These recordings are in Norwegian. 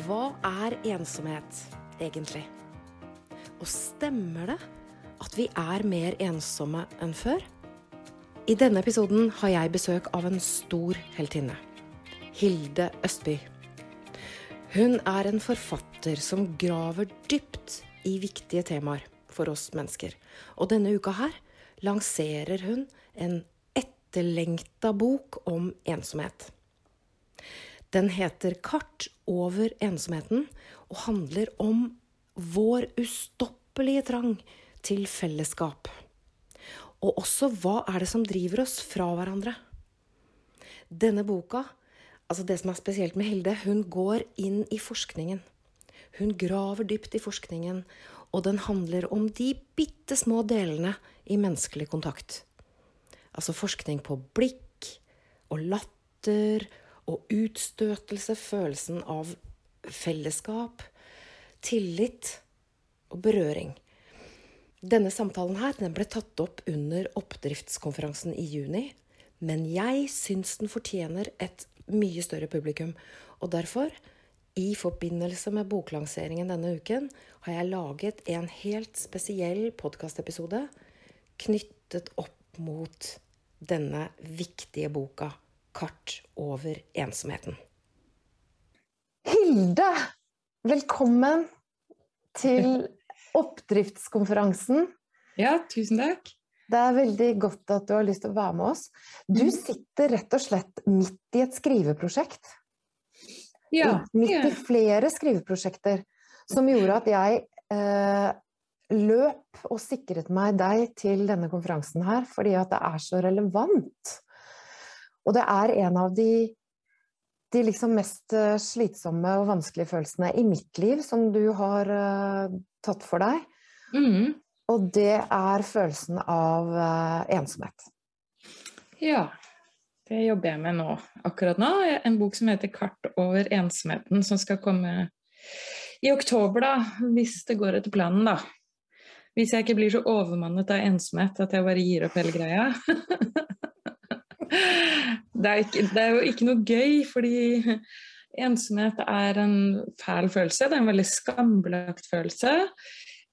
Hva er ensomhet egentlig? Og stemmer det at vi er mer ensomme enn før? I denne episoden har jeg besøk av en stor heltinne. Hilde Østby. Hun er en forfatter som graver dypt i viktige temaer for oss mennesker. Og denne uka her lanserer hun en etterlengta bok om ensomhet. Den heter 'Kart over ensomheten' og handler om vår ustoppelige trang til fellesskap. Og også hva er det som driver oss fra hverandre? Denne boka, altså det som er spesielt med Hilde, hun går inn i forskningen. Hun graver dypt i forskningen, og den handler om de bitte små delene i menneskelig kontakt. Altså forskning på blikk og latter og utstøtelse, følelsen av fellesskap, tillit og berøring. Denne samtalen her, den ble tatt opp under oppdriftskonferansen i juni. Men jeg syns den fortjener et mye større publikum. Og derfor, i forbindelse med boklanseringen denne uken, har jeg laget en helt spesiell podkastepisode knyttet opp mot denne viktige boka kart over ensomheten. Hilde, velkommen til oppdriftskonferansen. Ja, tusen takk. Det er veldig godt at du har lyst til å være med oss. Du mhm. sitter rett og slett midt i et skriveprosjekt. Ja. Midt i flere skriveprosjekter som gjorde at jeg eh, løp og sikret meg deg til denne konferansen her, fordi at det er så relevant. Og det er en av de, de liksom mest eh, slitsomme og vanskelige følelsene i mitt liv som du har uh, tatt for deg. Mm. Og det er følelsen av uh, ensomhet. Ja. Det jobber jeg med nå, akkurat nå. En bok som heter 'Kart over ensomheten', som skal komme i oktober, da, hvis det går etter planen, da. Hvis jeg ikke blir så overmannet av ensomhet at jeg bare gir opp hele greia. det, er ikke, det, er jo ikke noe gøy, fordi ensomhet er en fæl følelse. Det er en veldig skambelagt følelse.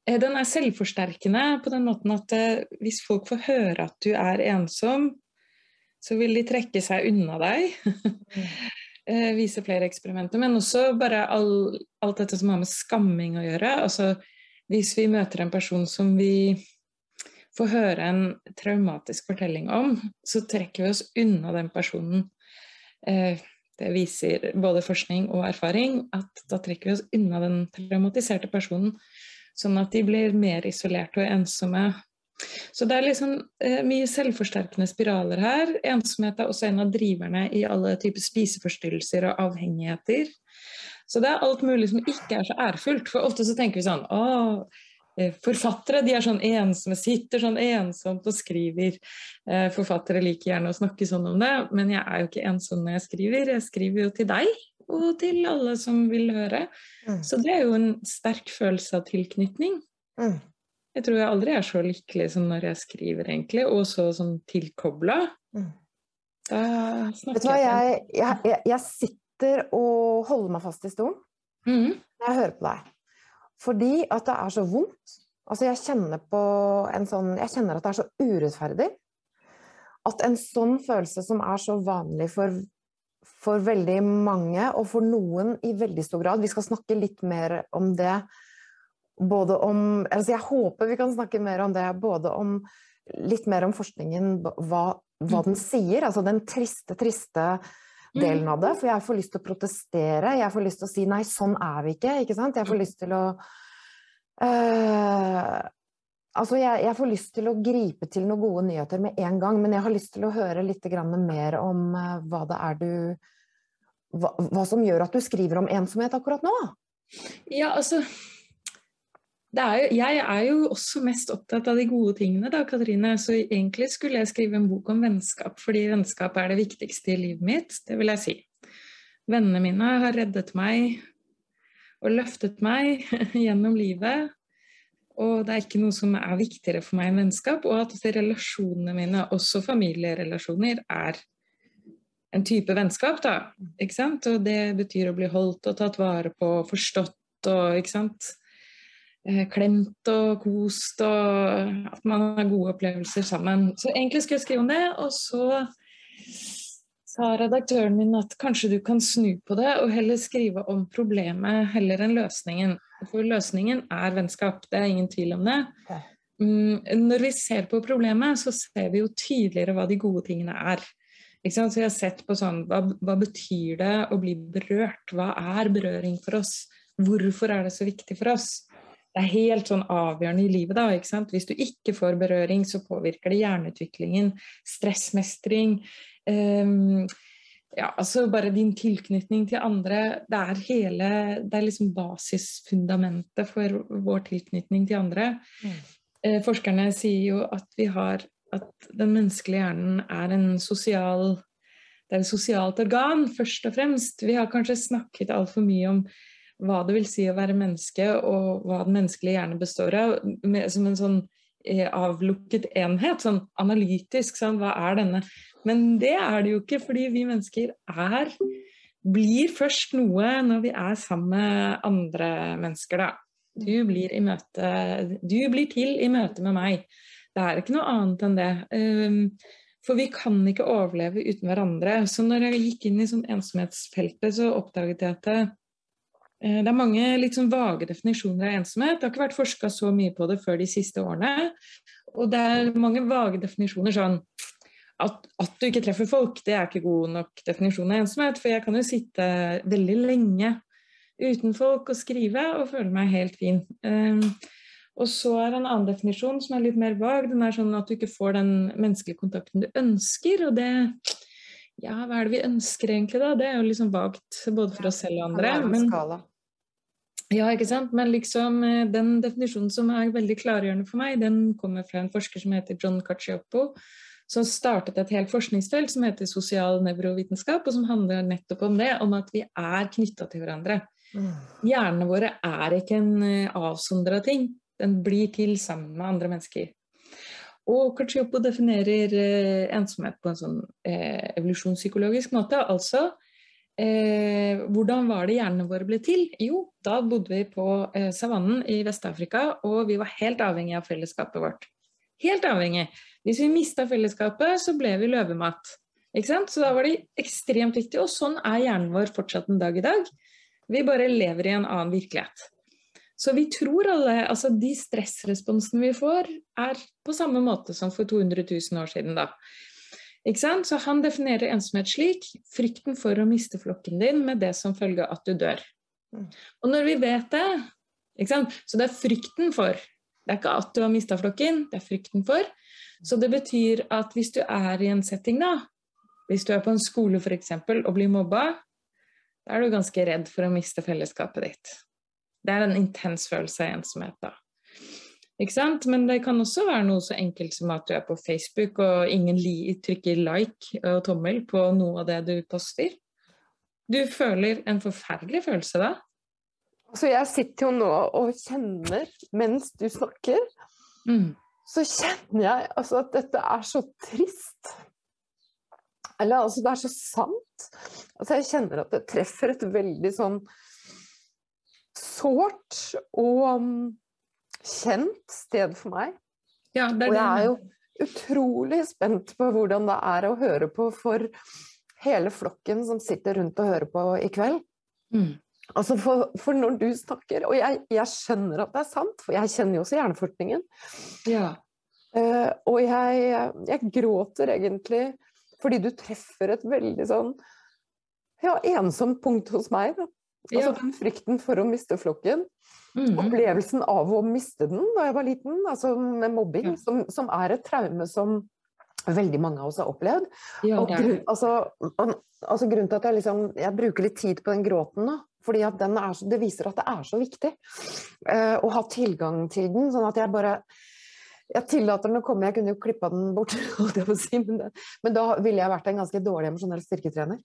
Eh, den er selvforsterkende på den måten at eh, hvis folk får høre at du er ensom, så vil de trekke seg unna deg. Eh, vise flere eksperimenter. Men også bare all, alt dette som har med skamming å gjøre. Altså, hvis vi møter en person som vi får høre en traumatisk fortelling om, så trekker vi oss unna den personen. Eh, det viser både forskning og erfaring at da trekker vi oss unna den traumatiserte personen, sånn at de blir mer isolerte og ensomme. Så det er liksom eh, mye selvforsterkende spiraler her. Ensomhet er også en av driverne i alle typer spiseforstyrrelser og avhengigheter. Så det er alt mulig som ikke er så ærefullt. For ofte så tenker vi sånn Å, forfattere de er sånn ensomme, sitter sånn ensomt og skriver. Eh, forfattere liker gjerne å snakke sånn om det, men jeg er jo ikke ensom når jeg skriver. Jeg skriver jo til deg og til alle som vil høre. Mm. Så det er jo en sterk følelse av tilknytning. Mm. Jeg tror jeg aldri er så lykkelig som når jeg skriver, egentlig, og så sånn tilkobla. Mm. Da snakker Vet du hva, jeg, jeg, jeg, sitter og holder meg fast i stolen mm. når jeg hører på deg. Fordi at det er så vondt. Altså jeg kjenner på en sånn Jeg kjenner at det er så urettferdig. At en sånn følelse som er så vanlig for, for veldig mange, og for noen i veldig stor grad Vi skal snakke litt mer om det. Både om altså Jeg håper vi kan snakke mer om det. Både om litt mer om forskningen, hva, hva den sier. Altså den triste, triste delen av det. For jeg får lyst til å protestere. Jeg får lyst til å si nei, sånn er vi ikke. ikke sant? Jeg får lyst til å uh, Altså, jeg, jeg, får lyst til å gripe til noen gode nyheter med en gang, men jeg har lyst til å høre litt mer om uh, hva det er du hva, hva som gjør at du skriver om ensomhet akkurat nå? Ja, altså er jo, jeg er jo også mest opptatt av de gode tingene, da, Katrine. Så egentlig skulle jeg skrive en bok om vennskap, fordi vennskap er det viktigste i livet mitt. Det vil jeg si. Vennene mine har reddet meg og løftet meg gjennom livet. Og det er ikke noe som er viktigere for meg enn vennskap. Og at relasjonene mine, også familierelasjoner, er en type vennskap, da. Ikke sant? Og det betyr å bli holdt og tatt vare på, forstått og ikke sant. Eh, klemt og kost og at man har gode opplevelser sammen. Så egentlig skulle jeg skrive om det, og så sa redaktøren min at kanskje du kan snu på det og heller skrive om problemet heller enn løsningen. For løsningen er vennskap, det er ingen tvil om det. Mm, når vi ser på problemet, så ser vi jo tydeligere hva de gode tingene er. Så jeg har sett på sånn hva, hva, betyr det å bli berørt? Hva er berøring for oss? Hvorfor er det så viktig for oss? Det er helt sånn avgjørende i livet, da. Hvis du ikke får berøring, så påvirker det hjerneutviklingen, stressmestring. Um, ja, altså bare din tilknytning til andre. Det er hele Det er liksom basisfundamentet for vår tilknytning til andre. Mm. Uh, forskerne sier jo at vi har at den menneskelige hjernen er en sosial det er et sosialt organ, først og fremst. Vi har kanskje snakket altfor mye om hva det vil si å være menneske, og hva den menneskelige hjerne består av, med, som en sånn eh, avlukket enhet, sånn analytisk. Sånn, hva er denne? Men det er det jo ikke, fordi vi mennesker er blir først noe når vi er sammen med andre mennesker, da. Du blir, møte, du blir til i møte med meg. Det er ikke noe annet enn det. Ehm, for vi kan ikke overleve uten hverandre. Så når jeg gikk inn i sånn ensomhetsfeltet, så oppdaget jeg at det, eh, er mange litt sånn vage definisjoner av ensomhet. Det har ikke vært forska så mye på det før de siste årene. Og det er mange vage definisjoner sånn at, at, du ikke treffer folk, det er ikke god nok definisjon av ensomhet. For jeg kan jo sitte veldig lenge uten folk og skrive og føle meg helt fin. Um, og så er det en annen definisjon som er litt mer vag. Den er sånn at du ikke får den menneskelige kontakten du ønsker. Og det Ja, hva er det vi ønsker egentlig, da? Det er jo liksom vagt både for oss selv og andre. Men, ja, ikke sant. Men liksom eh, den definisjonen som er veldig klargjørende for meg, den kommer fra en forsker som heter John Cacioppo. Som startet et helt forskningsfelt som heter sosial nevrovitenskap, og som handler nettopp om det, om at vi er knytta til hverandre. Mm. Hjernene våre er ikke en eh, avsondra ting. Den blir til sammen med andre mennesker. Og Cacioppo definerer eh, ensomhet på en sånn eh, evolusjonspsykologisk måte. Altså eh, hvordan var det hjernene våre ble til? Jo, da bodde vi på eh, savannen i Vest-Afrika, og vi var helt avhengig av fellesskapet vårt. Helt avhengig. Hvis vi mista fellesskapet, så ble vi løvemat. Så da var det ekstremt viktig, og sånn er hjernen vår fortsatt en dag i dag. Vi bare lever i en annen virkelighet. Så vi tror alle Altså de stressresponsene vi får, er på samme måte som for 200 000 år siden, da. Ikke sant? Så han definerer ensomhet slik frykten for å miste flokken din med det som følge at du dør. Mm. Og når vi vet det ikke sant? Så det er frykten for. Det er ikke at du har mista flokken, det er frykten for. Så det betyr at hvis du er i en setting, da, hvis du er på en skole f.eks. og blir mobba, da er du ganske redd for å miste fellesskapet ditt. Det er en intens følelse av ensomhet, da. Ikke sant? Men det kan også være noe så enkelt som at du er på Facebook og ingen trykker like og tommel på noe av det du poster. Du føler en forferdelig følelse da. Altså jeg sitter jo nå og kjenner mens du snakker, mm. så kjenner jeg altså at dette er så trist. Eller altså det er så sant. Altså jeg kjenner at det treffer et veldig sånn sårt og um, kjent sted for meg. Ja, og jeg er jo utrolig spent på hvordan det er å høre på for hele flokken som sitter rundt og hører på i kveld. Mm. Altså for, for, når du snakker Og jeg, jeg, skjønner at det er sant, for jeg kjenner jo også hjerneforskningen. Ja. Uh, og jeg, jeg, gråter egentlig fordi du treffer et veldig sånn ja, ensomt punkt hos meg. Da. Altså den frykten for å miste flokken. Mm. Opplevelsen av å miste den da jeg var liten, altså med mobbing, ja. som, som, er et traume som veldig mange av oss har opplevd. Ja, og grunn, altså, altså, grunnen til at jeg, liksom, jeg bruker litt tid på den gråten nå, fordi at er, det viser at det er så viktig uh, å ha tilgang til den. sånn at jeg bare jeg tillater den å komme, jeg kunne jo klippa den bort, si, men, det, men, da ville jeg vært en ganske dårlig emosjonell styrketrener.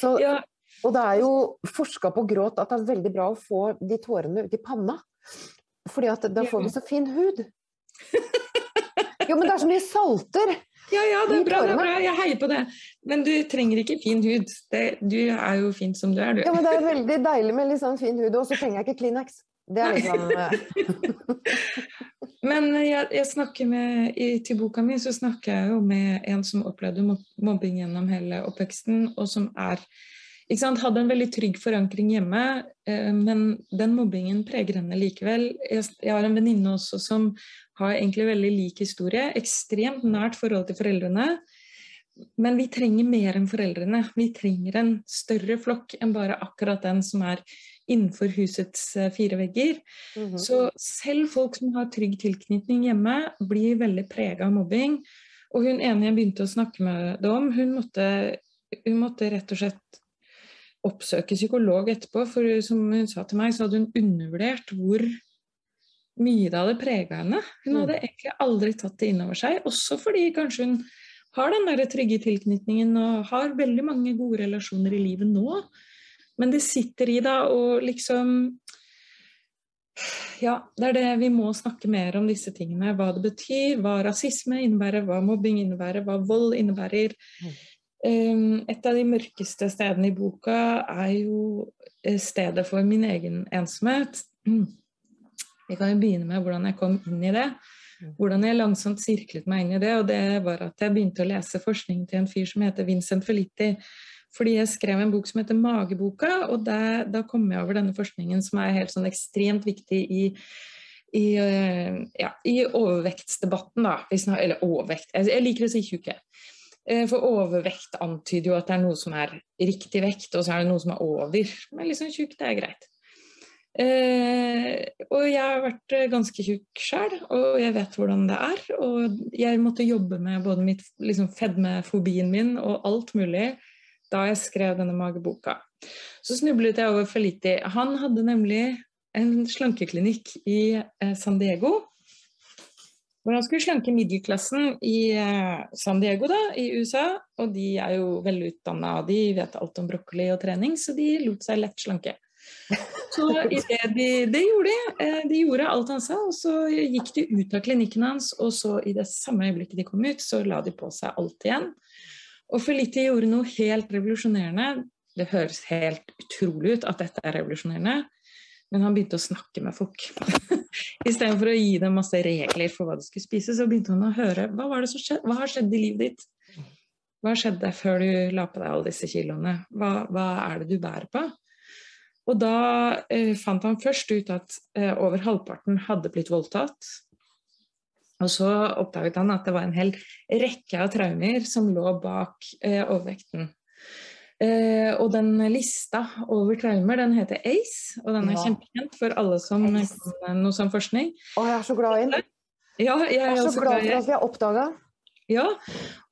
Så, ja. Og det er jo forska på gråt at det er veldig bra å få de tårene ut i panna. Fordi at da får vi så fin hud. Jo, men det er så mye salter. Ja, ja, det er bra, det er bra. Jeg heier på det. Men du trenger ikke fin hud. Det, du er jo fin som du er, du. Ja, men det er veldig deilig med litt sånn fin hud, og så trenger jeg ikke Kleenex. Det er liksom eh, Men jeg, jeg, snakker med, i, til boka mi så snakker jeg jo med en som opplevde mobbing gjennom hele oppveksten, og som er hadde en veldig trygg forankring hjemme, eh, men den mobbingen preger henne likevel. Jeg, har en venninne også som har egentlig veldig lik historie. Ekstremt nært forhold til foreldrene. Men vi trenger mer enn foreldrene. Vi trenger en større flokk enn bare akkurat den som er innenfor husets eh, fire vegger. Mm -hmm. Så selv folk som har trygg tilknytning hjemme, blir veldig prega av mobbing. Og hun ene jeg begynte å snakke med det om, hun måtte, hun måtte rett og slett oppsøke psykolog etterpå, for som hun sa til meg, så hadde hun undervurdert hvor mye det hadde prega henne. Hun hadde mm. egentlig aldri tatt det inn over seg, også fordi kanskje hun har den der trygge tilknytningen og har veldig mange gode relasjoner i livet nå. Men det sitter i da og liksom Ja, det er det vi må snakke mer om disse tingene. Hva det betyr, hva rasisme innebærer, hva mobbing innebærer, hva vold innebærer. Et av de mørkeste stedene i boka er jo eh, stedet for min egen ensomhet. Vi kan jo begynne med hvordan jeg kom inn i det. Hvordan jeg langsomt sirklet meg inn i det. Og det var at jeg begynte å lese forskning til en fyr som heter Vincent Felitti fordi jeg skrev en bok som heter Mageboka, og der, da kom jeg over denne forskningen som er helt sånn ekstremt viktig i, i, eh, ja, i overvektsdebatten, da. Eller overvekt Jeg liker å si tjukke. Eh, for overvekt antyder jo at det er noe som er riktig vekt, og så er det noe som er over. Men liksom tjukk, det er greit. Eh, og jeg har vært ganske tjukk sjøl, og jeg vet hvordan det er. Og jeg måtte jobbe med både mitt, liksom, fedmefobien min og alt mulig da jeg skrev denne mageboka. Så snublet jeg over Feliti. Han hadde nemlig en slankeklinikk i eh, San Diego. Hvor han skulle slanke middelklassen i eh, San Diego da, i USA. Og de er jo velutdanna, de vet alt om brokkoli og trening, så de lot seg lett slanke. Så det, de, det gjorde de. Eh, de gjorde alt han sa, og så gikk de ut av klinikken hans. Og så i det samme øyeblikket de kom ut, så la de på seg alt igjen. Og Felitti gjorde noe helt revolusjonerende. Det høres helt utrolig ut at dette er revolusjonerende, men han begynte å snakke med folk. Istedenfor å gi dem masse regler for hva de skulle spise, så begynte hun å høre hva, var det som skjedde? hva har skjedd i livet ditt. Hva skjedde før du la på deg alle disse kiloene? Hva, hva er det du bærer på? Og da eh, fant han først ut at eh, over halvparten hadde blitt voldtatt. Og så oppdaget han at det var en hel rekke av traumer som lå bak eh, overvekten. Eh, og den lista over traumer, den heter ACE, og den er ja. kjempekjent for alle som kan noe som forskning. Å, jeg er så glad i den. Ja, jeg, er, jeg er så glad for at vi har oppdaga ja,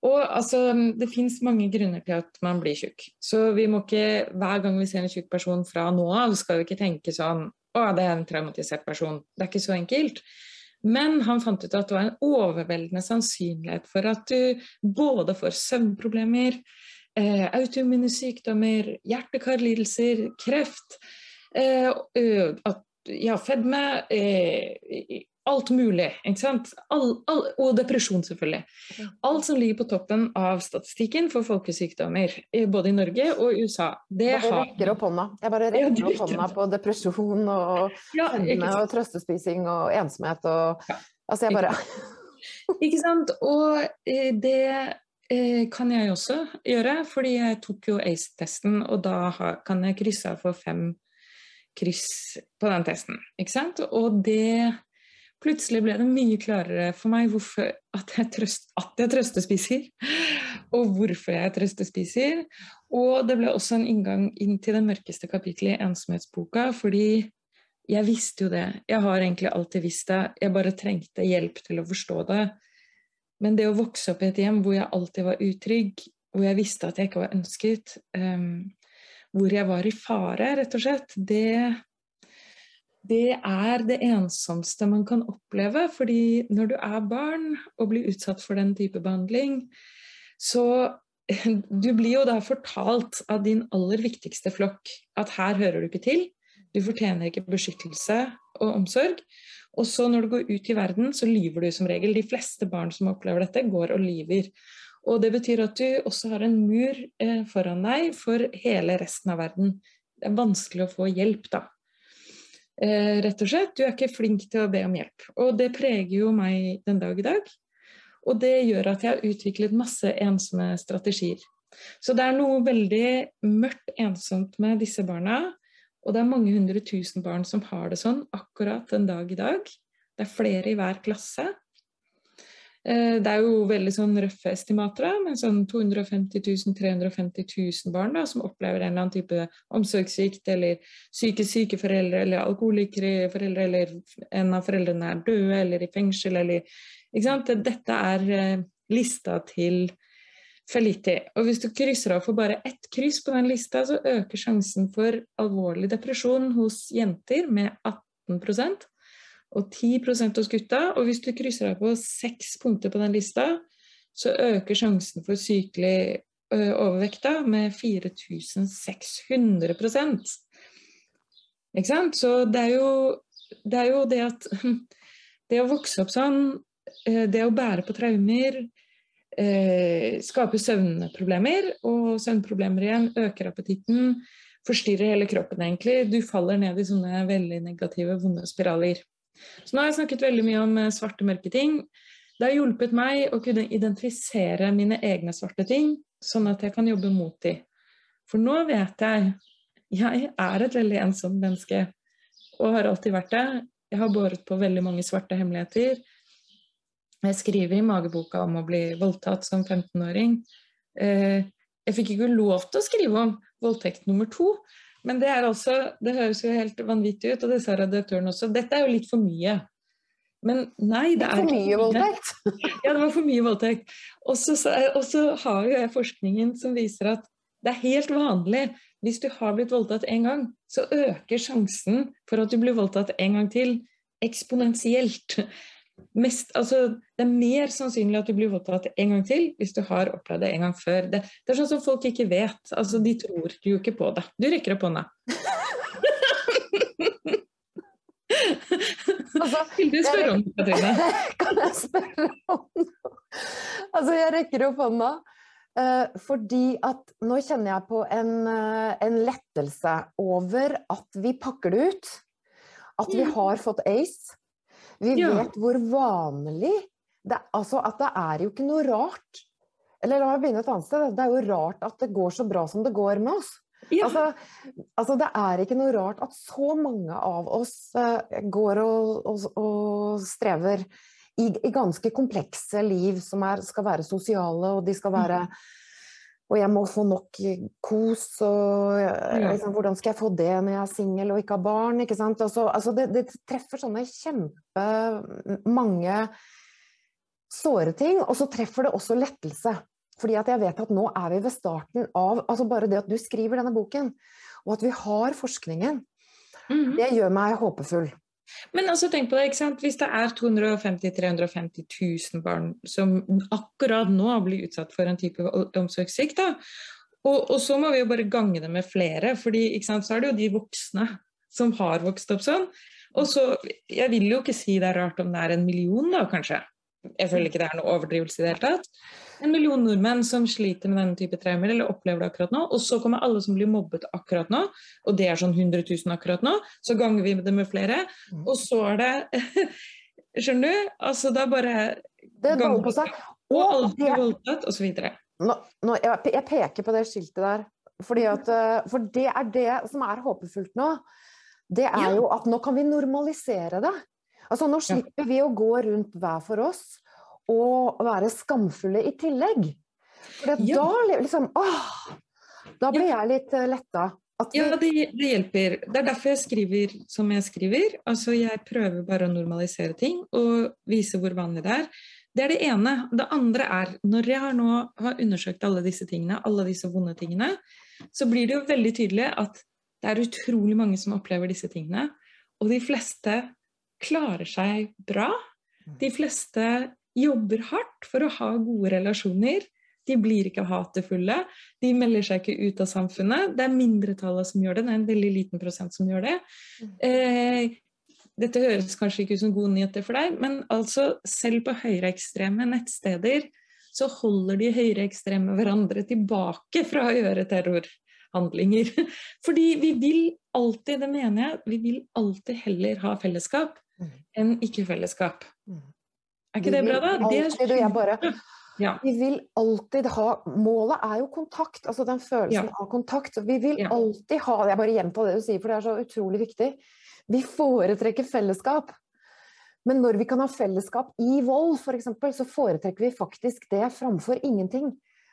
og altså, det fins mange grunner til at man blir tjukk. Så vi må ikke, hver gang vi ser en tjukk person fra nå av, skal vi ikke tenke sånn å, det er en traumatisert person. Det er ikke så enkelt. Men han fant ut at det var en overveldende sannsynlighet for at du både får søvnproblemer, eh, autoimmune sykdommer, hjerte-karlidelser, kreft, eh, at, ja, fedme, eh, alt mulig. ikke sant? All, all, og depresjon, selvfølgelig. Alt som ligger på toppen av statistikken for folkesykdommer, både i Norge og USA. Det bare bare rekker opp hånda. Jeg bare rekker opp hånda på depresjon og ja, og trøstespising og ensomhet og ja. Altså, jeg bare Ikke sant. Og eh, det eh, kan jeg også gjøre, fordi jeg tok jo ACE-testen, og da kan jeg krysse av for fem kryss på den testen. Ikke sant? Og det Plutselig ble det mye klarere for meg hvorfor, at, jeg trøst, at jeg trøstespiser, og hvorfor jeg trøstespiser. Og det ble også en inngang inn til det mørkeste kapitlet i ensomhetsboka, fordi jeg visste jo det. Jeg har egentlig alltid visst det, jeg bare trengte hjelp til å forstå det. Men det å vokse opp i et hjem hvor jeg alltid var utrygg, hvor jeg visste at jeg ikke var ønsket, um, hvor jeg var i fare, rett og slett, det det er det ensomste man kan oppleve. fordi når du er barn og blir utsatt for den type behandling, så du blir jo da fortalt av din aller viktigste flokk at her hører du ikke til. Du fortjener ikke beskyttelse og omsorg. Og så når du går ut i verden, så lyver du som regel. De fleste barn som opplever dette, går og lyver. Og det betyr at du også har en mur eh, foran deg for hele resten av verden. Det er vanskelig å få hjelp, da. Eh, rett og slett. Du er ikke flink til å be om hjelp. Og det preger jo meg den dag i dag. Og det gjør at jeg har utviklet masse ensomme strategier. Så det er noe veldig mørkt ensomt med disse barna. Og det er mange hundre tusen barn som har det sånn akkurat den dag i dag. Det er flere i hver klasse. Eh, det er jo veldig sånn røffe estimater, men sånn 250 000-350 000 barn da, som opplever en eller annen type omsorgssvikt, eller psykisk syke foreldre, eller alkoholikere foreldre, eller en av foreldrene er døde, eller i fengsel, eller? Dette er eh, lista til Feliti. Og hvis du krysser av for bare ett kryss på den lista, så øker sjansen for alvorlig depresjon hos jenter med 18% og 10% hos gutta. Og hvis du krysser av på seks punkter på den lista, så øker sjansen for sykelig overvekt med 4600 Ikke sant? Så det er, jo, det er jo det at Det å vokse opp sånn, det å bære på traumer, eh, skaper søvnproblemer, og søvnproblemer igjen øker appetitten, forstyrrer hele kroppen egentlig. Du faller ned i sånne veldig negative, vonde spiraler. Så nå har jeg snakket veldig mye om eh, svarte, mørke ting. Det har hjulpet meg å kunne identifisere mine egne svarte ting, sånn at jeg kan jobbe mot dem. For nå vet jeg jeg er et veldig ensomt menneske, og har alltid vært det. Jeg har båret på veldig mange svarte hemmeligheter. Jeg skriver i mageboka om å bli voldtatt som 15-åring. Eh, jeg fikk ikke lov til å skrive om voldtekt nummer to. Men det er altså, det høres jo helt vanvittig ut, og det sa redaktøren også. Dette er jo litt for mye. Men nei, det er For mye voldtekt? Ja, det var for mye voldtekt. Og så har jo jeg forskningen som viser at det er helt vanlig hvis du har blitt voldtatt en gang, så øker sjansen for at du blir voldtatt en gang til eksponentielt mest, altså, det er mer sannsynlig at du blir voldtatt en gang til hvis du har opplevd det en gang før. Det, det er sånn som folk ikke vet. Altså, de tror jo ikke på det. Du rekker opp hånda. altså, Vil du spørre om det, Katrine? Kan jeg spørre om noe? Altså, jeg rekker opp hånda. Uh, fordi at nå kjenner jeg på en, uh, en, lettelse over at vi pakker det ut. At vi mm. har fått ACE. Vi ja. vet hvor vanlig det. Altså at det er jo ikke noe rart. Eller la meg begynne et annet sted. Det er jo rart at det går så bra som det går med oss. Ja. Altså, altså, det er ikke noe rart at så mange av oss uh, går og, og, og strever i, i, ganske komplekse liv som er, skal være sosiale, og de skal være mm. Og jeg må få nok kos, og liksom, hvordan skal jeg få det når jeg er singel og ikke har barn? Ikke sant? Så, altså det, det, treffer sånne kjempemange såre ting, og så treffer det også lettelse. Fordi at jeg vet at nå er vi ved starten av altså Bare det at du skriver denne boken, og at vi har forskningen, mm. det gjør meg håpefull. Men altså, tenk på det, ikke sant? hvis det er 250 350 000 barn som akkurat nå blir utsatt for en type omsorgssvikt, og, og, så må vi jo bare gange det med flere, fordi så er det jo de voksne som har vokst opp sånn. Og så, Jeg vil jo ikke si det er rart om det er en million, da, kanskje. Jeg føler ikke det er noe overdrivelse i det hele tatt en million nordmenn som sliter med denne type traumer, eller opplever det akkurat nå. Og så kommer alle som blir mobbet akkurat nå, og det er sånn 100 000 akkurat nå. Så ganger vi det med flere, mm. og så er det Skjønner du? Altså, da bare Det baller på seg. Og alle blir voldtatt, osv. Jeg, peker på det skiltet der, at, eh, for det er det som er håpefullt nå. Det er ja. jo at nå kan vi normalisere det. Altså Nå slipper ja. vi å gå rundt hver for oss og være skamfulle i tillegg. For ja. da liksom åh, Da blir jeg litt uh, letta. Ja, det, det, hjelper. Det er derfor jeg skriver som jeg skriver. Altså, jeg prøver bare å normalisere ting og vise hvor vanlig det er. Det er det ene. Det andre er, når jeg nå har undersøkt alle disse tingene, alle disse vonde tingene, så blir det jo veldig tydelig at det er utrolig mange som opplever disse tingene. Og de fleste klarer seg bra. De fleste jobber hardt for å ha gode relasjoner. De blir ikke hatefulle. De melder seg ikke ut av samfunnet. Det er mindretallet som gjør det. Det er en veldig liten prosent som gjør det. Mm. Eh, dette høres kanskje ikke ut som gode nyheter for deg, men altså selv på høyreekstreme nettsteder så holder de høyreekstreme hverandre tilbake fra å gjøre terrorhandlinger. Fordi vi vil alltid, det mener jeg, vi vil alltid heller ha fellesskap mm. enn ikke-fellesskap. Mm. Er ikke det bra, da? Alltid, er bare, ja. Vi vil alltid ha Målet er jo kontakt, altså den følelsen ja. av kontakt. Vi vil ja. alltid ha Jeg bare gjentar det du sier, for det er så utrolig viktig. Vi foretrekker fellesskap. Men når vi kan ha fellesskap i vold, f.eks., for så foretrekker vi faktisk det framfor ingenting.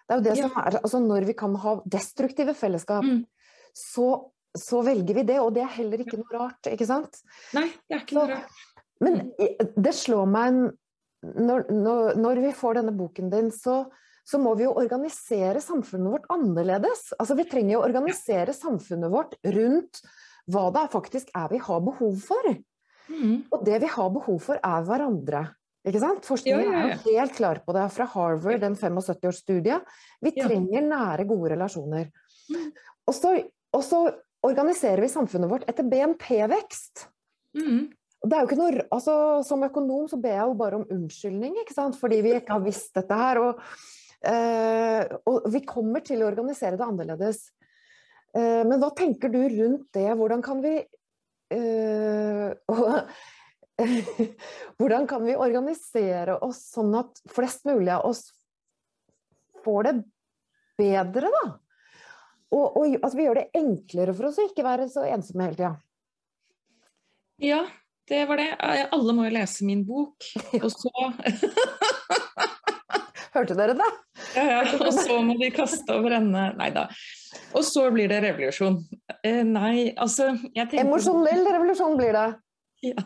Det er jo det som er altså Når vi kan ha destruktive fellesskap, mm. så, så, velger vi det. Og det er heller ikke noe rart, ikke sant? Nei, det er ikke noe rart. Men det slår meg en når, når, når, vi får denne boken din, så, så, må vi jo organisere samfunnet vårt annerledes. Altså, vi trenger jo å organisere samfunnet vårt rundt hva det faktisk er vi har behov for. Mm. Og det vi har behov for, er hverandre. Ikke sant? Forskningen er jo helt klar på det fra Harvard, den 75-årsstudie. Vi trenger nære, gode relasjoner. Mm. Og, så, og, så, organiserer vi samfunnet vårt etter BNP-vekst. Mm. Det er jo ikke noe, altså, som økonom så ber jeg jo bare om unnskyldning, ikke sant? fordi vi ikke har visst dette her. Og, eh, og vi kommer til å organisere det annerledes. Eh, men hva tenker du rundt det? Hvordan kan vi eh, Hvordan kan vi organisere oss sånn at flest mulig av oss får det bedre, da? Og, og at altså, vi gjør det enklere for oss å ikke være så ensomme hele tida. Ja, det var det. Alle må jo lese min bok. Og så Hørte dere det? Ja, ja. Og så må de kaste over ende Nei da. Og så blir det revolusjon. Eh, nei, altså tenker... Emosjonell revolusjon blir det. Ja.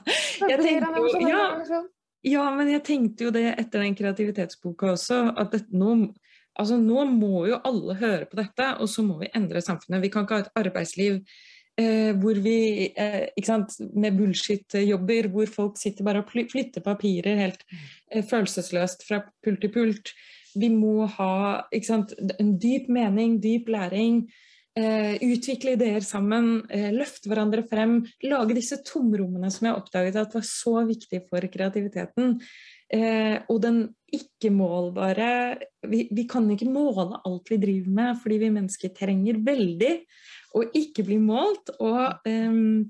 Jeg tenkte ja, ja, men jeg tenkte jo det etter den kreativitetsboka også, at det, nå, altså, nå må jo alle høre på dette, og så må vi endre samfunnet. Vi kan ikke ha et arbeidsliv Eh, hvor vi eh, sant, Med bullshit-jobber hvor folk sitter bare og flytter papirer helt eh, følelsesløst fra pult til pult. Vi må ha sant, en dyp mening, dyp læring. Eh, utvikle ideer sammen, eh, løfte hverandre frem. Lage disse tomrommene som jeg oppdaget at var så viktig for kreativiteten. Eh, og den ikke-målbare vi, vi, kan ikke måle alt vi driver med, fordi vi mennesker trenger veldig å ikke bli målt. Og um,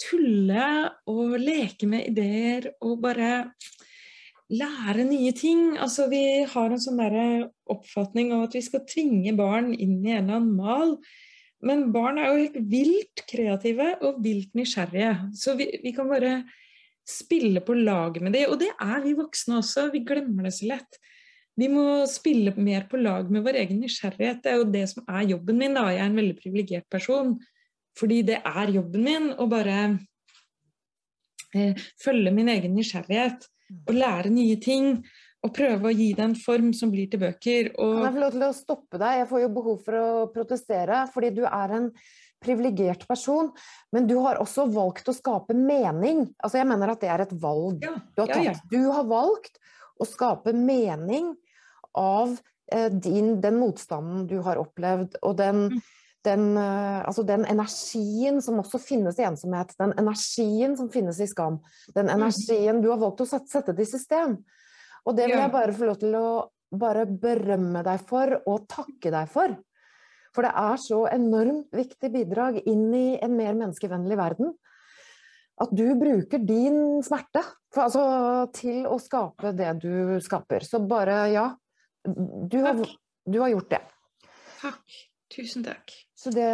tulle og leke med ideer og bare lære nye ting. Altså, vi har en sånn oppfatning av at vi skal tvinge barn inn i en eller annen mal. Men barn er jo helt vilt kreative og vilt nysgjerrige. Så vi, vi kan bare spille på lag med dem. Og det er vi voksne også. Vi glemmer det så lett. Vi må spille mer på lag med vår egen nysgjerrighet. Det er jo det som er jobben min. da. Jeg er en veldig privilegert person. Fordi det er jobben min å bare eh, følge min egen nysgjerrighet og lære nye ting. Og prøve å gi det en form som blir til bøker. Og... Kan jeg få lov til å stoppe deg? Jeg får jo behov for å protestere. Fordi du er en privilegert person, men du har også valgt å skape mening. Altså Jeg mener at det er et valg ja, du har tatt. Ja, ja. Du har valgt å skape mening av eh, din, den motstanden du har opplevd, og den, mm. den, eh, altså den, energien som også finnes i ensomhet, den energien som finnes i skam, den mm. energien du har valgt å sette, sette det i system. Og det vil jeg bare få lov til å bare berømme deg for og takke deg for. For det er så enormt viktig bidrag inn i en mer menneskevennlig verden. At du bruker din smerte for, altså, til å skape det du skaper. Så bare, ja, du har, du har, gjort det. Takk. Tusen takk. Så det,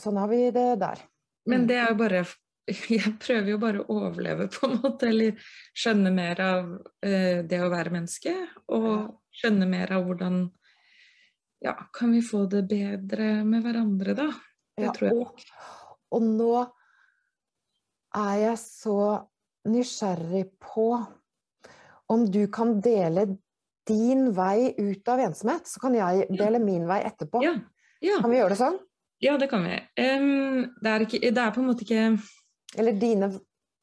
sånn har vi det der. Men det er jo bare Jeg prøver jo bare å overleve, på en måte. Eller skjønne mer av uh, det å være menneske. Og skjønne mer av hvordan Ja, kan vi få det bedre med hverandre, da? Det ja, tror jeg. Og, og nå er jeg så nysgjerrig på om du kan dele din vei ut av ensomhet, så kan jeg dele min vei etterpå. Ja. Ja. Kan vi gjøre det sånn? Ja, det kan vi. Um, det, er ikke, det, er på en måte ikke Eller dine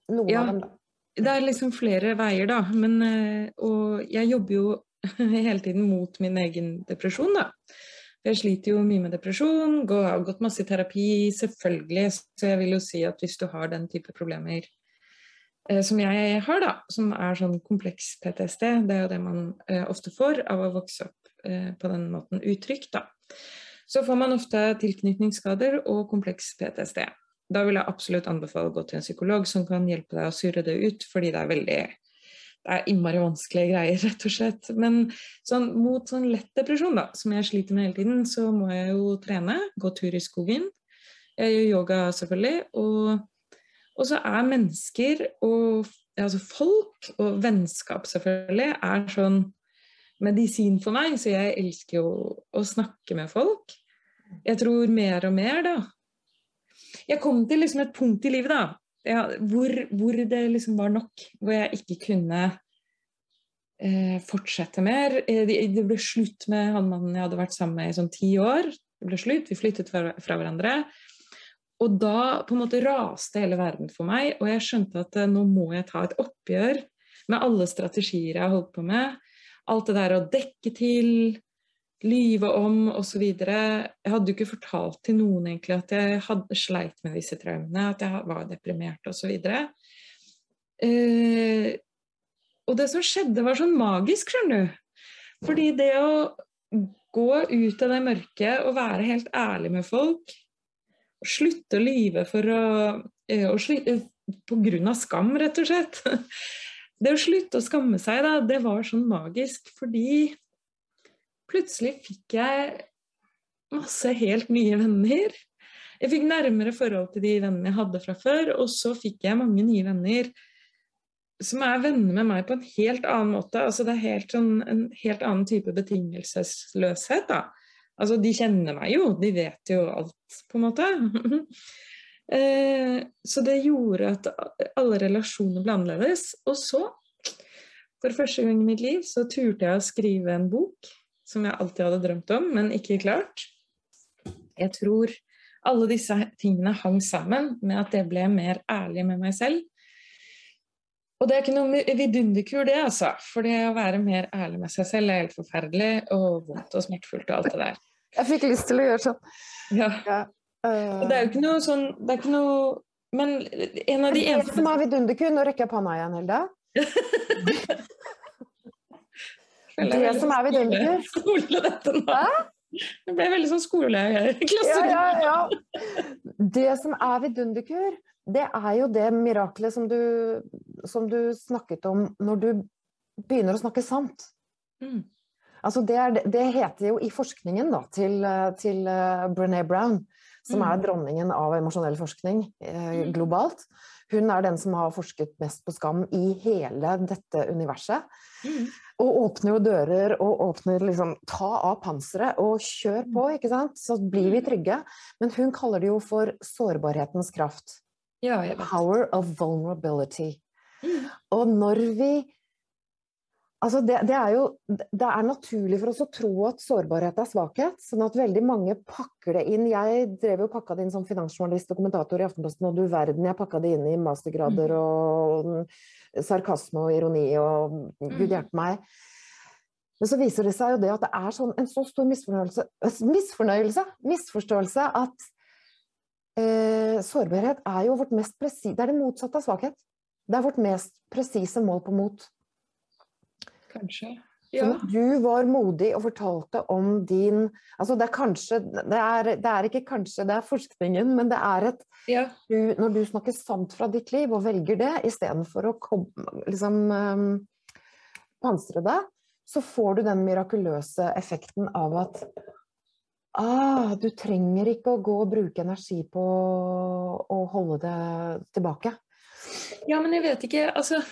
Noen ja, av dem, da. Det er liksom flere veier, da. Men, uh, og jeg jobber jo hele tiden mot min egen depresjon, da. Jeg sliter jo mye med depresjon, har gått masse i terapi, selvfølgelig. Så jeg vil jo si at hvis du har den type problemer eh, som jeg har, da, som er sånn kompleks PTSD, det er jo det man eh, ofte får av å vokse opp eh, på den måten utrygt, da. Så får man ofte tilknytningsskader og kompleks PTSD. Da vil jeg absolutt anbefale å gå til en psykolog som kan hjelpe deg å surre det ut, fordi det er veldig det er innmari vanskelige greier, rett og slett. Men sånn, mot sånn lett depresjon, da, som jeg sliter med hele tiden, så må jeg jo trene, gå tur i skogen. Jeg gjør yoga, selvfølgelig. Og, og så er mennesker og altså folk og vennskap, selvfølgelig, er sånn medisin for meg. Så jeg elsker jo å snakke med folk. Jeg tror mer og mer, da. Jeg kom til liksom et punkt i livet, da, ja, hvor, hvor, det liksom var nok. Hvor jeg ikke kunne eh, fortsette mer. Eh, det, det, ble slutt med han mannen jeg hadde vært sammen med i sånn ti år. Det ble slutt, Vi flyttet fra, fra, hverandre. Og da på en måte raste hele verden for meg, og jeg skjønte at eh, nå må jeg ta et oppgjør med alle strategier jeg har holdt på med. Alt det der å dekke til, lyve om osv. Jeg hadde jo ikke fortalt til noen egentlig at jeg hadde sleit med disse traumene, at jeg var deprimert osv. Eh, og det som skjedde, var sånn magisk, skjønner du. Fordi det å gå ut av det mørket og være helt ærlig med folk, slutte å lyve for å, eh, å slutte, På grunn av skam, rett og slett. Det å slutte å skamme seg, da, det var sånn magisk fordi plutselig fikk jeg masse helt nye venner. Jeg fikk nærmere forhold til de vennene jeg hadde fra før, og så fikk jeg mange nye venner som er venner med meg på en helt annen måte. Altså det er helt sånn, en helt annen type betingelsesløshet. da. Altså De kjenner meg jo, de vet jo alt, på en måte. eh, så det gjorde at alle relasjoner ble annerledes. Og så, for første gang i mitt liv, så turte jeg å skrive en bok som jeg alltid hadde drømt om, men ikke klart. Jeg tror alle disse tingene hang sammen med at jeg ble mer ærlig med meg selv. Og det er ikke noe vidunderkur, det, altså. For det å være mer ærlig med seg selv er helt forferdelig og vondt og smertefullt og alt det der. Jeg fikk lyst til å gjøre sånn. Ja. ja. Uh... Og det er jo ikke noe sånn Det er ikke noe Men en av de eneste Det som er vidunderkur, nå rekker jeg hånda igjen, Hilda. Det som er vidunderkur Skole, dette nå. Det ble veldig sånn skoleklasse. Ja, ja, ja. Det som er vidunderkur, det er jo det miraklet som du, som du snakket om når du begynner å snakke sant. Mm. Altså det, er, det, heter jo i forskningen da, til, til uh, Brené Brown, som mm. er dronningen av emosjonell forskning eh, mm. globalt. Hun er den som har forsket mest på skam i hele dette universet. Mm. Og åpner jo dører og åpner liksom Ta av panseret og kjør på, mm. ikke sant? Så blir vi mm. trygge. Men hun kaller det jo for sårbarhetens kraft. Ja, Power of vulnerability. Mm. Og når vi Altså det, det, er jo det er naturlig for oss å tro at sårbarhet er svakhet. Sånn at veldig mange pakker det inn. Jeg drev jo pakka det inn som finansjournalist og kommentator i Aftenposten, og du verden, jeg pakka det inn i mastergrader mm. og sarkasme og ironi og gud mm. hjelpe meg. Men så viser det seg jo det at det er sånn, en så stor misfornøyelse, misfornøyelse misforståelse, at eh, sårbarhet er jo vårt mest presise Det er det motsatte av svakhet. Det er vårt mest presise mål på mot. Kanskje. Ja. Så du var modig og fortalte om din Altså det er kanskje det er, det er ikke kanskje, det er forskningen, men det er et ja. du, Når du snakker sant fra ditt liv og velger det istedenfor å liksom um, pansre det, så får du den mirakuløse effekten av at ah, du trenger ikke å gå og bruke energi på å holde det tilbake. Ja, men jeg vet ikke Altså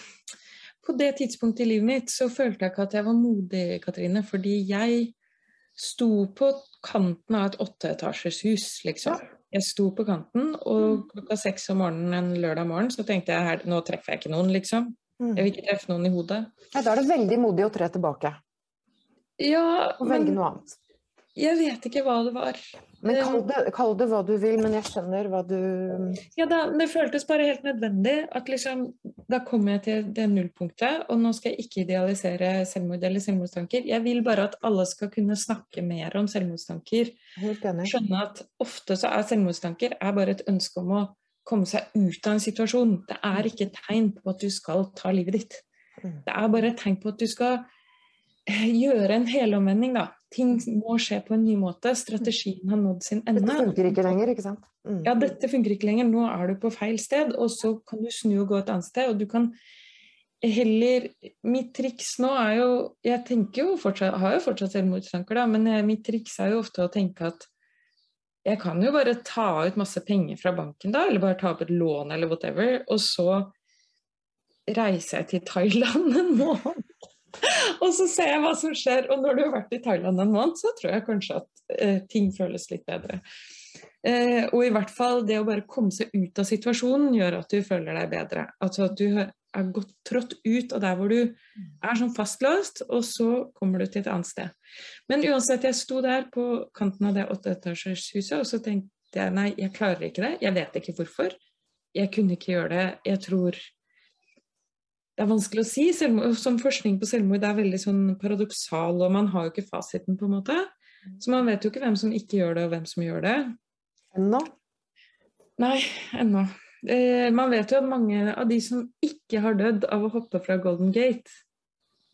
på det tidspunktet i livet mitt så følte jeg ikke at jeg var modig, Katrine. Fordi jeg sto på kanten av et åtteetasjers hus, liksom. Jeg sto på kanten, og mm. klokka seks om morgenen en lørdag morgen så tenkte jeg her, nå treffer jeg ikke noen, liksom. Mm. Jeg vil ikke treffe noen i hodet. Ja, da er det veldig modig å tre tilbake. Ja, og velge noe annet. Jeg vet ikke hva det var. Men kall det, kall det, hva du vil, men jeg skjønner hva du Ja, da, det føltes bare helt nødvendig at liksom Da kommer jeg til det nullpunktet, og nå skal jeg ikke idealisere selvmord eller selvmordstanker. Jeg vil bare at alle skal kunne snakke mer om selvmordstanker. Skjønne at ofte så er selvmordstanker er bare et ønske om å komme seg ut av en situasjon. Det er ikke et tegn på at du skal ta livet ditt. Mm. Det er bare et tegn på at du skal eh, gjøre en helomvending, da. Ting må skje på en ny måte. Strategien har nådd sin ende. Dette funker ikke lenger, ikke sant? Mm. Ja, dette funker ikke lenger. Nå er du på feil sted, og så kan du snu og gå et annet sted. Og du kan heller Mitt triks nå er jo Jeg tenker jo fortsatt, har jo fortsatt selvmordstanker, da, men mitt triks er jo ofte å tenke at jeg kan jo bare ta ut masse penger fra banken da, eller bare ta opp et lån eller whatever, og så reiser jeg til Thailand en måned. Og så ser jeg hva som skjer. Og når du har vært i Thailand en måned, så tror jeg kanskje at eh, ting føles litt bedre. Eh, og i hvert fall det å bare komme seg ut av situasjonen gjør at du føler deg bedre. Altså at du er godt trådt ut av der hvor du er sånn fastlåst, og så kommer du til et annet sted. Men uansett, jeg sto der på kanten av det åtteetasjershuset, og så tenkte jeg nei, jeg klarer ikke det. Jeg vet ikke hvorfor. Jeg kunne ikke gjøre det. Jeg tror det er vanskelig å si. Selvmord, som forskning på selvmord er veldig sånn paradoksal, og man har jo ikke fasiten, på en måte. Så man vet jo ikke hvem som ikke gjør det, og hvem som gjør det. Ennå? Nei, ennå. Eh, man vet jo at mange av de som ikke har dødd av å hoppe fra Golden Gate,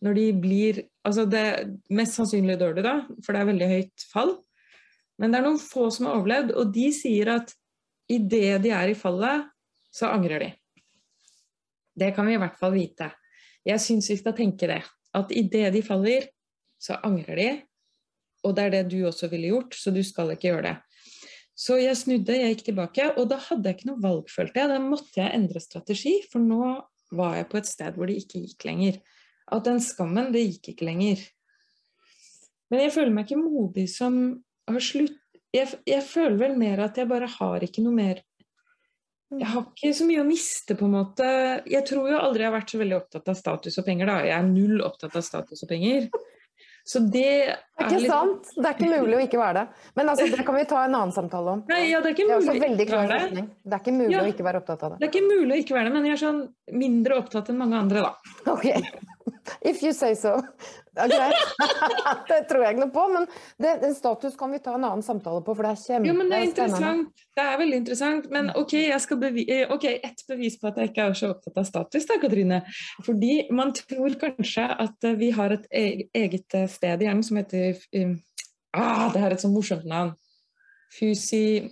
når de blir Altså, det mest sannsynlig dør de da, for det er veldig høyt fall. Men det er noen få som har overlevd, og de sier at idet de er i fallet, så angrer de. Det kan vi i hvert fall vite. Jeg syns vi skal tenke det. At idet de faller, så angrer de. Og det er det du også ville gjort, så du skal ikke gjøre det. Så jeg snudde, jeg gikk tilbake, og da hadde jeg ikke noe valg, følte jeg. Da måtte jeg endre strategi, for nå var jeg på et sted hvor det ikke gikk lenger. At den skammen, det gikk ikke lenger. Men jeg føler meg ikke modig som har slutt... Jeg, jeg føler vel mer at jeg bare har ikke noe mer jeg har ikke så mye å miste, på en måte. Jeg tror jo aldri jeg har vært så veldig opptatt av status og penger, da. Jeg er null opptatt av status og penger. Så det er, ikke litt... sant. Det er ikke mulig å ikke være det. Men altså, det kan vi ta en annen samtale om. Nei, ja, det er det er det. Det er ikke mulig ja, å ikke være opptatt av det. Det er ikke mulig å ikke være det, men jeg er sånn mindre opptatt enn mange andre, da. Ok. If you say so. Okay. det tror jeg ikke noe på, men det, den status kan vi ta en annen samtale på, for det er kjempespennende. Jo, men det er interessant. Det er veldig interessant. Men OK, eh, ett bevis på at jeg ikke er så opptatt av status, da, Katrine. Fordi man tror kanskje at eh, vi har et e-, eget eh, sted i hjernen som heter ah, Det er et så morsomt navn. Fusi...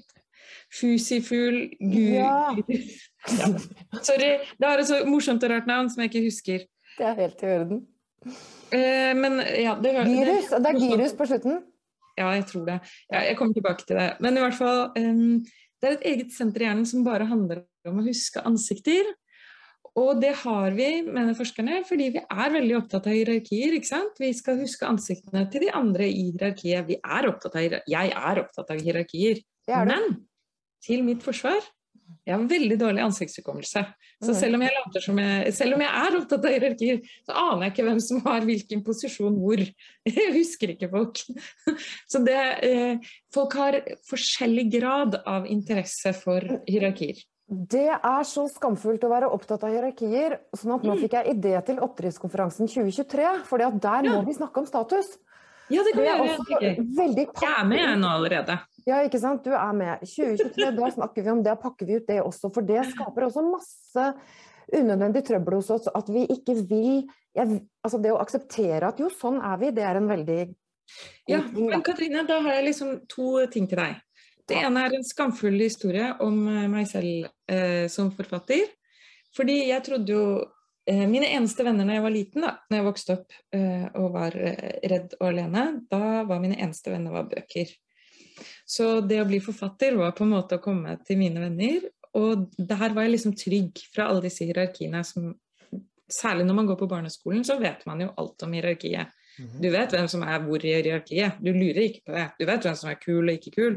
Fusifugl Gud... Ja. ja. Sorry. Det har et så morsomt og rart navn som jeg ikke husker. Det er helt i orden. Eh, men ja det, Gyrus? Det, det er girus på slutten? Ja, jeg tror det. Ja, jeg kommer tilbake til det. Men i hvert fall um, Det er et eget senter i hjernen som bare handler om å huske ansikter. Og det har vi, mener forskerne, fordi vi er veldig opptatt av hierarkier. ikke sant? Vi skal huske ansiktene til de andre i hierarkiet. Vi er opptatt av, jeg er opptatt av hierarkier. Men til mitt forsvar jeg har veldig dårlig ansiktshukommelse. Så selv om, jeg som jeg, selv om jeg er opptatt av hierarkier, så aner jeg ikke hvem som har hvilken posisjon hvor. Jeg husker ikke folk. Så det, eh, folk har forskjellig grad av interesse for hierarkier. Det er så skamfullt å være opptatt av hierarkier. sånn at nå mm. fikk jeg idé til oppdriftskonferansen 2023. For der må vi snakke om status. Ja, det kan vi gjøre. Jeg er med jeg nå allerede. Ja, ikke sant. Du er med. 2023, da snakker vi om det, pakker vi ut det også. For det skaper også masse unødvendig trøbbel hos oss. At vi ikke vil jeg, Altså det å akseptere at jo, sånn er vi, det er en veldig Ja, men Katrine, da har jeg liksom to ting til deg. Det ene er en skamfull historie om meg selv eh, som forfatter. Fordi jeg trodde jo Mine eneste venner da jeg var liten, da når jeg vokste opp eh, og var eh, redd og alene, da var mine eneste venner var bøker. Så det å bli forfatter var på en måte å komme til mine venner. Og der var jeg liksom trygg fra alle disse hierarkiene som Særlig når man går på barneskolen, så vet man jo alt om hierarkiet. Mhm. Du vet hvem som er hvor i hierarkiet. Du lurer ikke på det. Du vet hvem som er kul og ikke kul.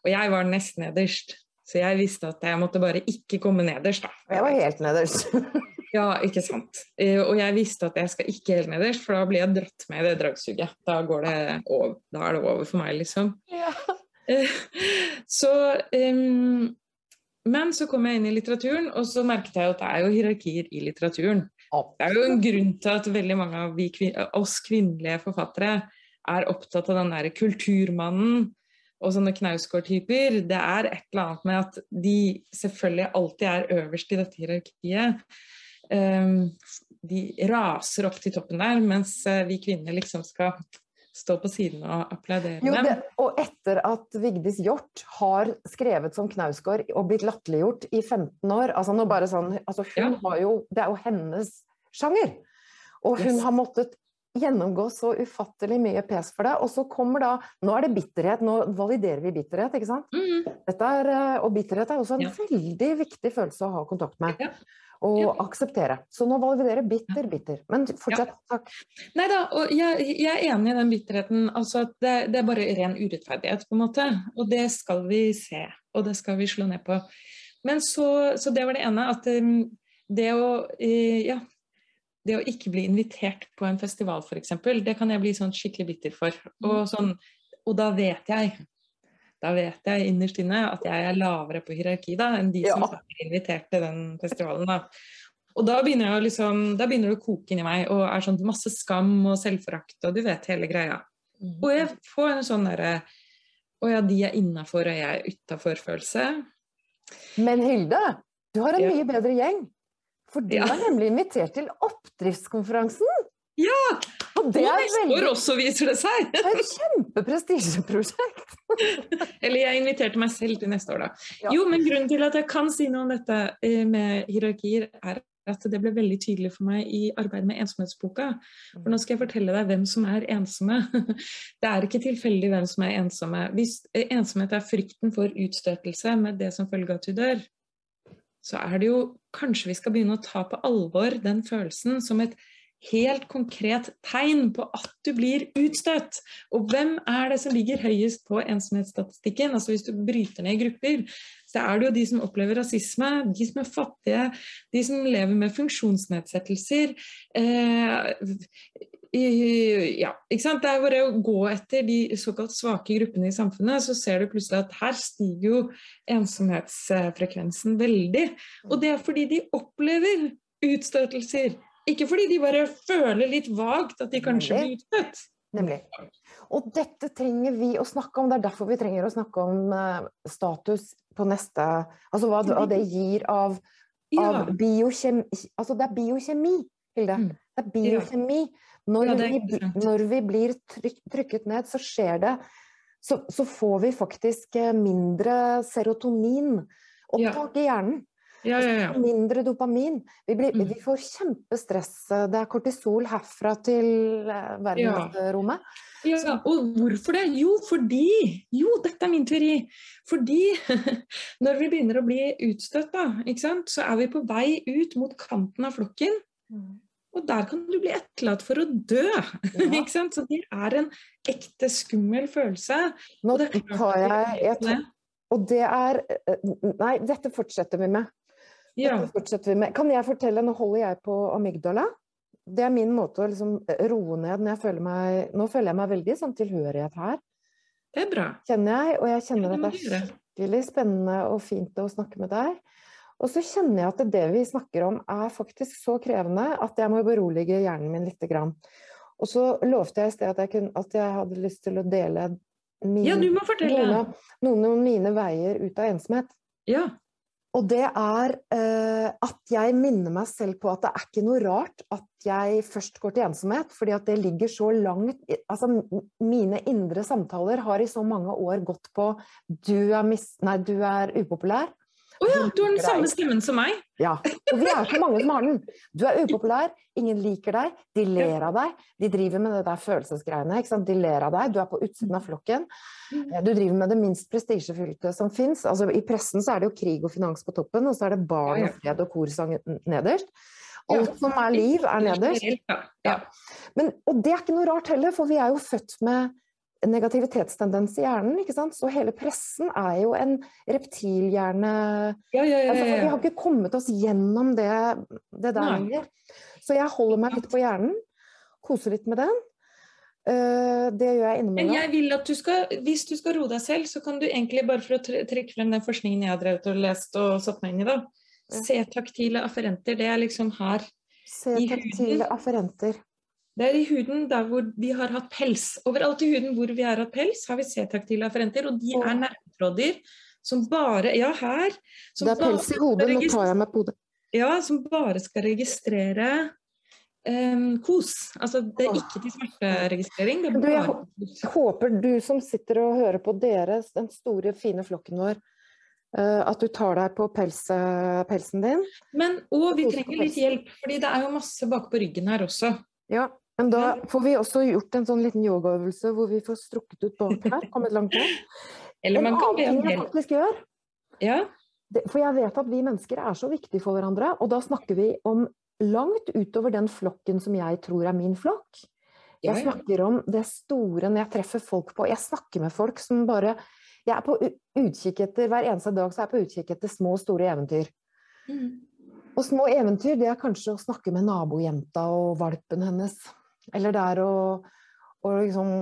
Og jeg var nest nederst, så jeg visste at jeg måtte bare ikke komme nederst, da. Jeg var helt nederst. ja, ikke sant. Eh, og jeg visste at jeg skal ikke helt nederst, for da blir jeg dratt med i det dragsuget. Da, går det over. da er det over for meg, liksom. Ja. så um, Men så kom jeg inn i litteraturen, og så merket jeg at det er jo hierarkier i litteraturen. Det er jo en grunn til at veldig mange av kvin oss kvinnelige forfattere er opptatt av den derre kulturmannen og sånne Knausgård-typer. Det er et eller annet med at de selvfølgelig alltid er øverst i dette hierarkiet. Um, de raser opp til toppen der, mens eh, vi kvinner liksom skal stå på siden og applaudere jo, det, og etter at Vigdis Hjort har skrevet som Knausgård og blitt latterliggjort i 15 år altså nå bare sånn, altså hun ja. har jo, Det er jo hennes sjanger. Og hun yes. har måttet gjennomgå så ufattelig mye pes for det. Og så kommer da Nå er det bitterhet, nå validerer vi bitterhet, ikke sant? Mm. Er, eh, og bitterhet er også en ja. veldig viktig følelse å ha kontakt med. Ja og ja. akseptere. Så nå validerer bitter, bitter. Men fortsett. Takk. Nei da, og jeg, jeg, er enig i den bitterheten. Altså at det, det, er bare ren urettferdighet, på en måte. Og det skal vi se, og det skal vi slå ned på. Men så, så det var det ene. At um, det å uh, Ja. Det å ikke bli invitert på en festival, f.eks., det kan jeg bli sånn skikkelig bitter for. Og, mm. sånn, og da vet jeg da vet jeg innerst inne at jeg er lavere på hierarki da, enn de ja. som er invitert til den festivalen. Da. Og da begynner, jeg liksom, da begynner det å koke inni meg, og er sånn masse skam og selvforakt, og du vet hele greia. Mm. Og jeg får en sånn derre Å ja, de er innafor, og jeg er utafor-følelse. Men Hilde, du har en ja. mye bedre gjeng. For du ja. er nemlig invitert til oppdriftskonferansen. Ja! Og det er neste veldig... år også, viser det seg. det er et kjempeprestisjeprosjekt. Eller jeg inviterte meg selv til neste år, da. Ja. Jo, men grunnen til at jeg kan si noe om dette eh, med hierarkier, er at det ble veldig tydelig for meg i arbeidet med ensomhetsboka. For nå skal jeg fortelle deg hvem som er ensomme. Det er ikke tilfeldig hvem som er ensomme. Hvis eh, ensomhet er frykten for utstøtelse med det som følge av at du dør, så er det jo kanskje vi skal begynne å ta på alvor den følelsen som et helt konkret tegn på at du blir utstøtt. Og hvem er det som ligger høyest på ensomhetsstatistikken? Altså Hvis du bryter ned grupper, så er det jo de som opplever rasisme, de som er fattige, de som lever med funksjonsnedsettelser. Eh, ja, ikke sant? Det er bare å gå etter de såkalt svake gruppene i samfunnet, så ser du plutselig at her stiger jo ensomhetsfrekvensen veldig. Og det er fordi de opplever utstøtelser. Ikke fordi de bare føler litt vagt at de kanskje blir utstøtt. Nemlig. Og dette trenger vi å snakke om. Det er derfor vi trenger å snakke om uh, status på neste Altså hva, hva det gir av, av biokjemi Altså det er biokjemi, Hilde. Mm. Det er biokjemi. Når, ja, vi, når vi, blir tryk, trykket ned, så skjer det så, så, får vi faktisk eh, mindre serotonin opptak ja. i hjernen. Ja, ja, ja. Mindre dopamin. Vi, blir, mm. vi, får kjempestress. Det er kortisol herfra til eh, verdensrommet. Ja. ja, og hvorfor det? Jo, fordi Jo, dette er min teori. Fordi når vi begynner å bli utstøtt, da, så er vi på vei ut mot kanten av flokken. Og der kan du bli etterlatt for å dø. Ja. Så det er en ekte skummel følelse. Nå tar jeg, jeg tar, Og det er eh, Nei, dette fortsetter vi med. Ja. Kan jeg fortelle, nå holder jeg på amygdala. Det er min måte å liksom eh, roe ned når jeg føler meg Nå føler jeg meg veldig sånn tilhørighet her. Det er bra. Kjenner jeg, og jeg kjenner at det er skikkelig spennende og fint å snakke med deg. Og så kjenner jeg at det vi snakker om er faktisk så krevende at jeg må berolige hjernen min litt. Og så lovte jeg i sted at jeg, kunne, at jeg hadde lyst til å dele mine, ja, noen, noen av mine veier ut av ensomhet. Ja. Og det er eh, at jeg minner meg selv på at det er ikke noe rart at jeg først går til ensomhet, fordi at det ligger så langt Altså, mine indre samtaler har i så mange år gått på du er, mis, nei, du er upopulær, å oh ja, du har den samme stemmen som meg. Ja. Og vi er så mange som har den. Du er upopulær, ingen liker deg, de ler av deg. De driver med det der følelsesgreiene. De ler av deg, du er på utsiden av flokken. Mm. Eh, du driver med det minst prestisjefylte som fins. Altså, I pressen så er det jo krig og finans på toppen, og så er det barn og fred og korsang nederst. Alt som er liv, er nederst. Ja. Men, og det er ikke noe rart heller, for vi er jo født med negativitetstendens i hjernen. ikke sant? Så hele pressen er jo en reptilhjerne ja, ja, ja, altså, Vi har ikke kommet oss gjennom det, det der lenger. Så jeg holder meg litt på hjernen, koser litt med den. Uh, det gjør jeg innimellom. Men jeg vil at du skal, hvis du skal roe deg selv, så kan du egentlig, bare for å trekke frem den forskningen jeg har drevet og lest og satt meg inn i, da, se taktile afferenter. Det er liksom her. Se taktile afferenter. Det er i huden der hvor vi har hatt pels. Overalt i huden hvor vi har hatt pels, har vi C-taktile afferenter, og de er nervetråder som bare Ja, her. det er pels i hodet, nå tar jeg meg på hodet. Ja, som bare skal registrere um, kos. Altså det er ikke til smerteregistrering. Er du, jeg håper du som sitter og hører på dere, den store, fine flokken vår, uh, at du tar deg på pels, pelsen din. Men, og vi trenger litt hjelp, fordi det er jo masse bak på ryggen her også. Ja, men da får vi også gjort en sånn liten yogaøvelse hvor vi får strukket ut bak her, kommet langt ned. Eller man kan be om hjelp. faktisk gjør, ja. For jeg vet at vi mennesker er så viktige for hverandre, og da snakker vi om langt utover den flokken som jeg tror er min flokk. Jeg snakker om det store når jeg treffer folk på Jeg snakker med folk som bare Jeg er på utkikk etter Hver eneste dag så er jeg på utkikk etter små og store eventyr. Mm. Og små eventyr, det er kanskje å snakke med nabojenta og valpen hennes. Eller det er å, å liksom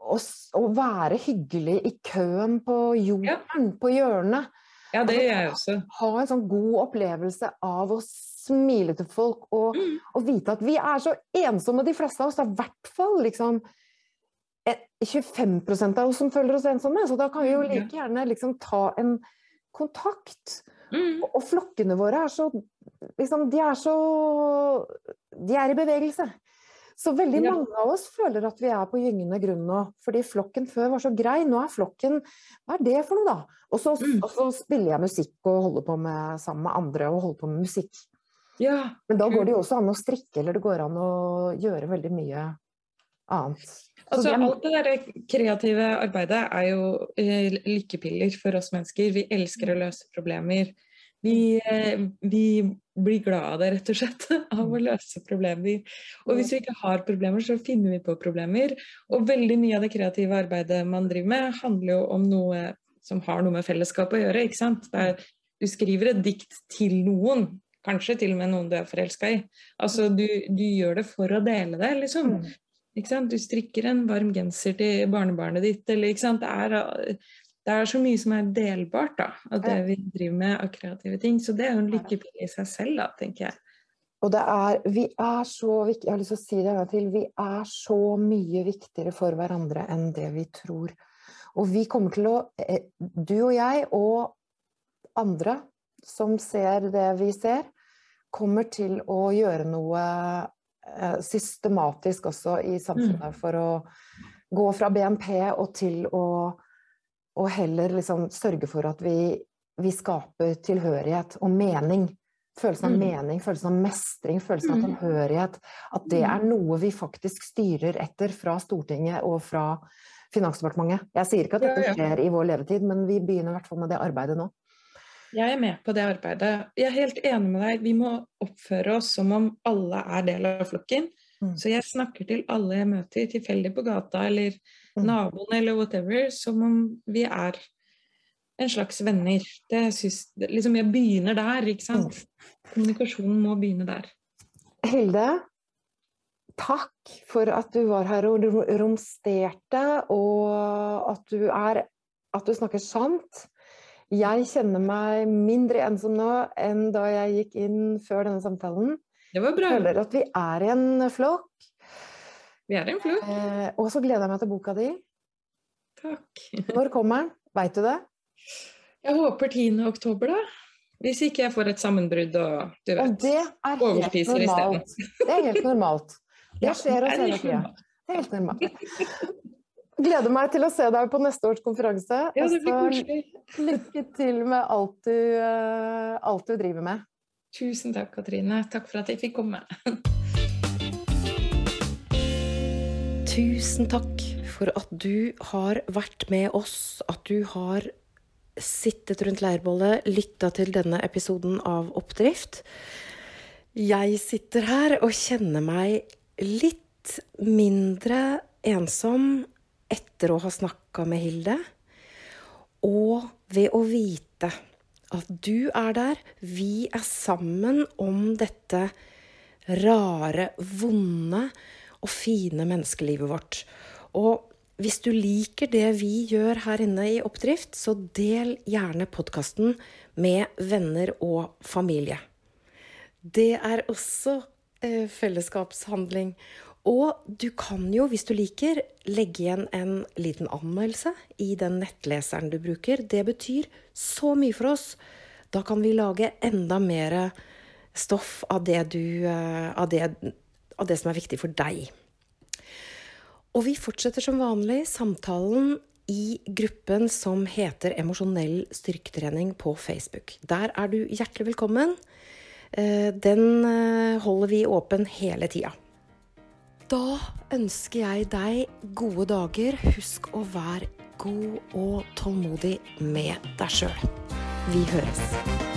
å, å, være hyggelig i køen på jorden, ja. på hjørnet. Ja, det gjør jeg også. Ha en sånn god opplevelse av å smile til folk og, mm. og vite at vi er så ensomme, de fleste av oss. Det er i hvert fall liksom 25% av oss som føler oss ensomme. Så da kan vi jo like gjerne liksom ta en kontakt. Mm. Og, flokkene våre er så liksom, De er så De er i bevegelse. Så veldig ja. mange av oss føler at vi er på gyngende grunn nå. Fordi flokken før var så grei. Nå er flokken Hva er det for noe, da? Og så, mm. og så spiller jeg musikk og holder på med, sammen med andre og holder på med musikk. Ja. Men da går det jo også an å strikke, eller det går an å gjøre veldig mye annet. Altså, alt det der kreative arbeidet er jo eh, lykkepiller for oss mennesker. Vi elsker å løse problemer. Vi, eh, vi, blir glad av det, rett og slett. Av å løse problemer. Og hvis vi ikke har problemer, så finner vi på problemer. Og veldig mye av det kreative arbeidet man driver med, handler jo om noe som har noe med fellesskap å gjøre. ikke sant? Er, du skriver et dikt til noen. Kanskje til og med noen du er forelska i. Altså, du, du, gjør det for å dele det, liksom. Du strikker en varm genser til barnebarnet ditt, eller ikke sant. Det er, det er så mye som er delbart da, av det vi driver med av kreative ting. Så det er jo en lykkepille i seg selv, da, tenker jeg. Og det er, vi er så jeg har lyst til å si det en gang til, vi er så mye viktigere for hverandre enn det vi tror. Og vi kommer til å, eh, du og jeg og andre som ser det vi ser, kommer til å gjøre noe systematisk også i samfunnet mm. for å gå fra BNP og til å å heller liksom sørge for at vi, vi, skaper tilhørighet og mening. Følelsen av mm. mening, følelsen av mestring, følelsen av mm. tilhørighet. At det er noe vi faktisk styrer etter fra Stortinget og fra Finansdepartementet. Jeg sier ikke at dette skjer i vår levetid, men vi begynner i hvert fall med det arbeidet nå. Jeg er med på det arbeidet. Jeg er helt enig med deg. Vi må oppføre oss som om alle er del av flokken. Mm. Så jeg snakker til alle jeg møter, tilfeldig på gata eller mm. naboen eller whatever, som om vi er en slags venner. Det synes, liksom jeg begynner der, ikke sant. Mm. Kommunikasjonen må begynne der. Hilde, takk for at du var her og romsterte, og at du, er, at du snakker sant. Jeg kjenner meg mindre ensom nå enn da jeg gikk inn før denne samtalen. Det var bra. Jeg føler at vi er en flokk. Vi er en flokk. Eh, og så gleder jeg meg til boka di. Takk. Når kommer den? Veit du det? Jeg håper 10. oktober, da. Hvis ikke jeg får et sammenbrudd og du vet, og det er helt normalt. Det er helt normalt. Det skjer oss hele tida. Det er helt normalt. Gleder meg til å se deg på neste års konferanse. Ja, det blir koselig. Lykke til med alt du, uh, alt du driver med. Tusen takk, Katrine. Takk for at jeg fikk komme. Tusen takk for at du har vært med oss, at du har sittet rundt leirbålet, lytta til denne episoden av Oppdrift. Jeg sitter her og kjenner meg litt mindre ensom etter å ha snakka med Hilde, og ved å vite at du er der. Vi er sammen om dette rare, vonde og fine menneskelivet vårt. Og hvis du liker det vi gjør her inne i Oppdrift, så del gjerne podkasten med venner og familie. Det er også eh, fellesskapshandling. Og du kan jo, hvis du liker, legge igjen en liten anmeldelse i den nettleseren du bruker. Det betyr så mye for oss. Da kan vi lage enda mer stoff av det, du, eh, av det, av det som er viktig for deg. Og vi fortsetter som vanlig samtalen i gruppen som heter Emosjonell styrketrening på Facebook. Der er du hjertelig velkommen. Eh, den eh, holder vi åpen hele tida. Da ønsker jeg deg gode dager. Husk å være god og tålmodig med deg sjøl. Vi høres.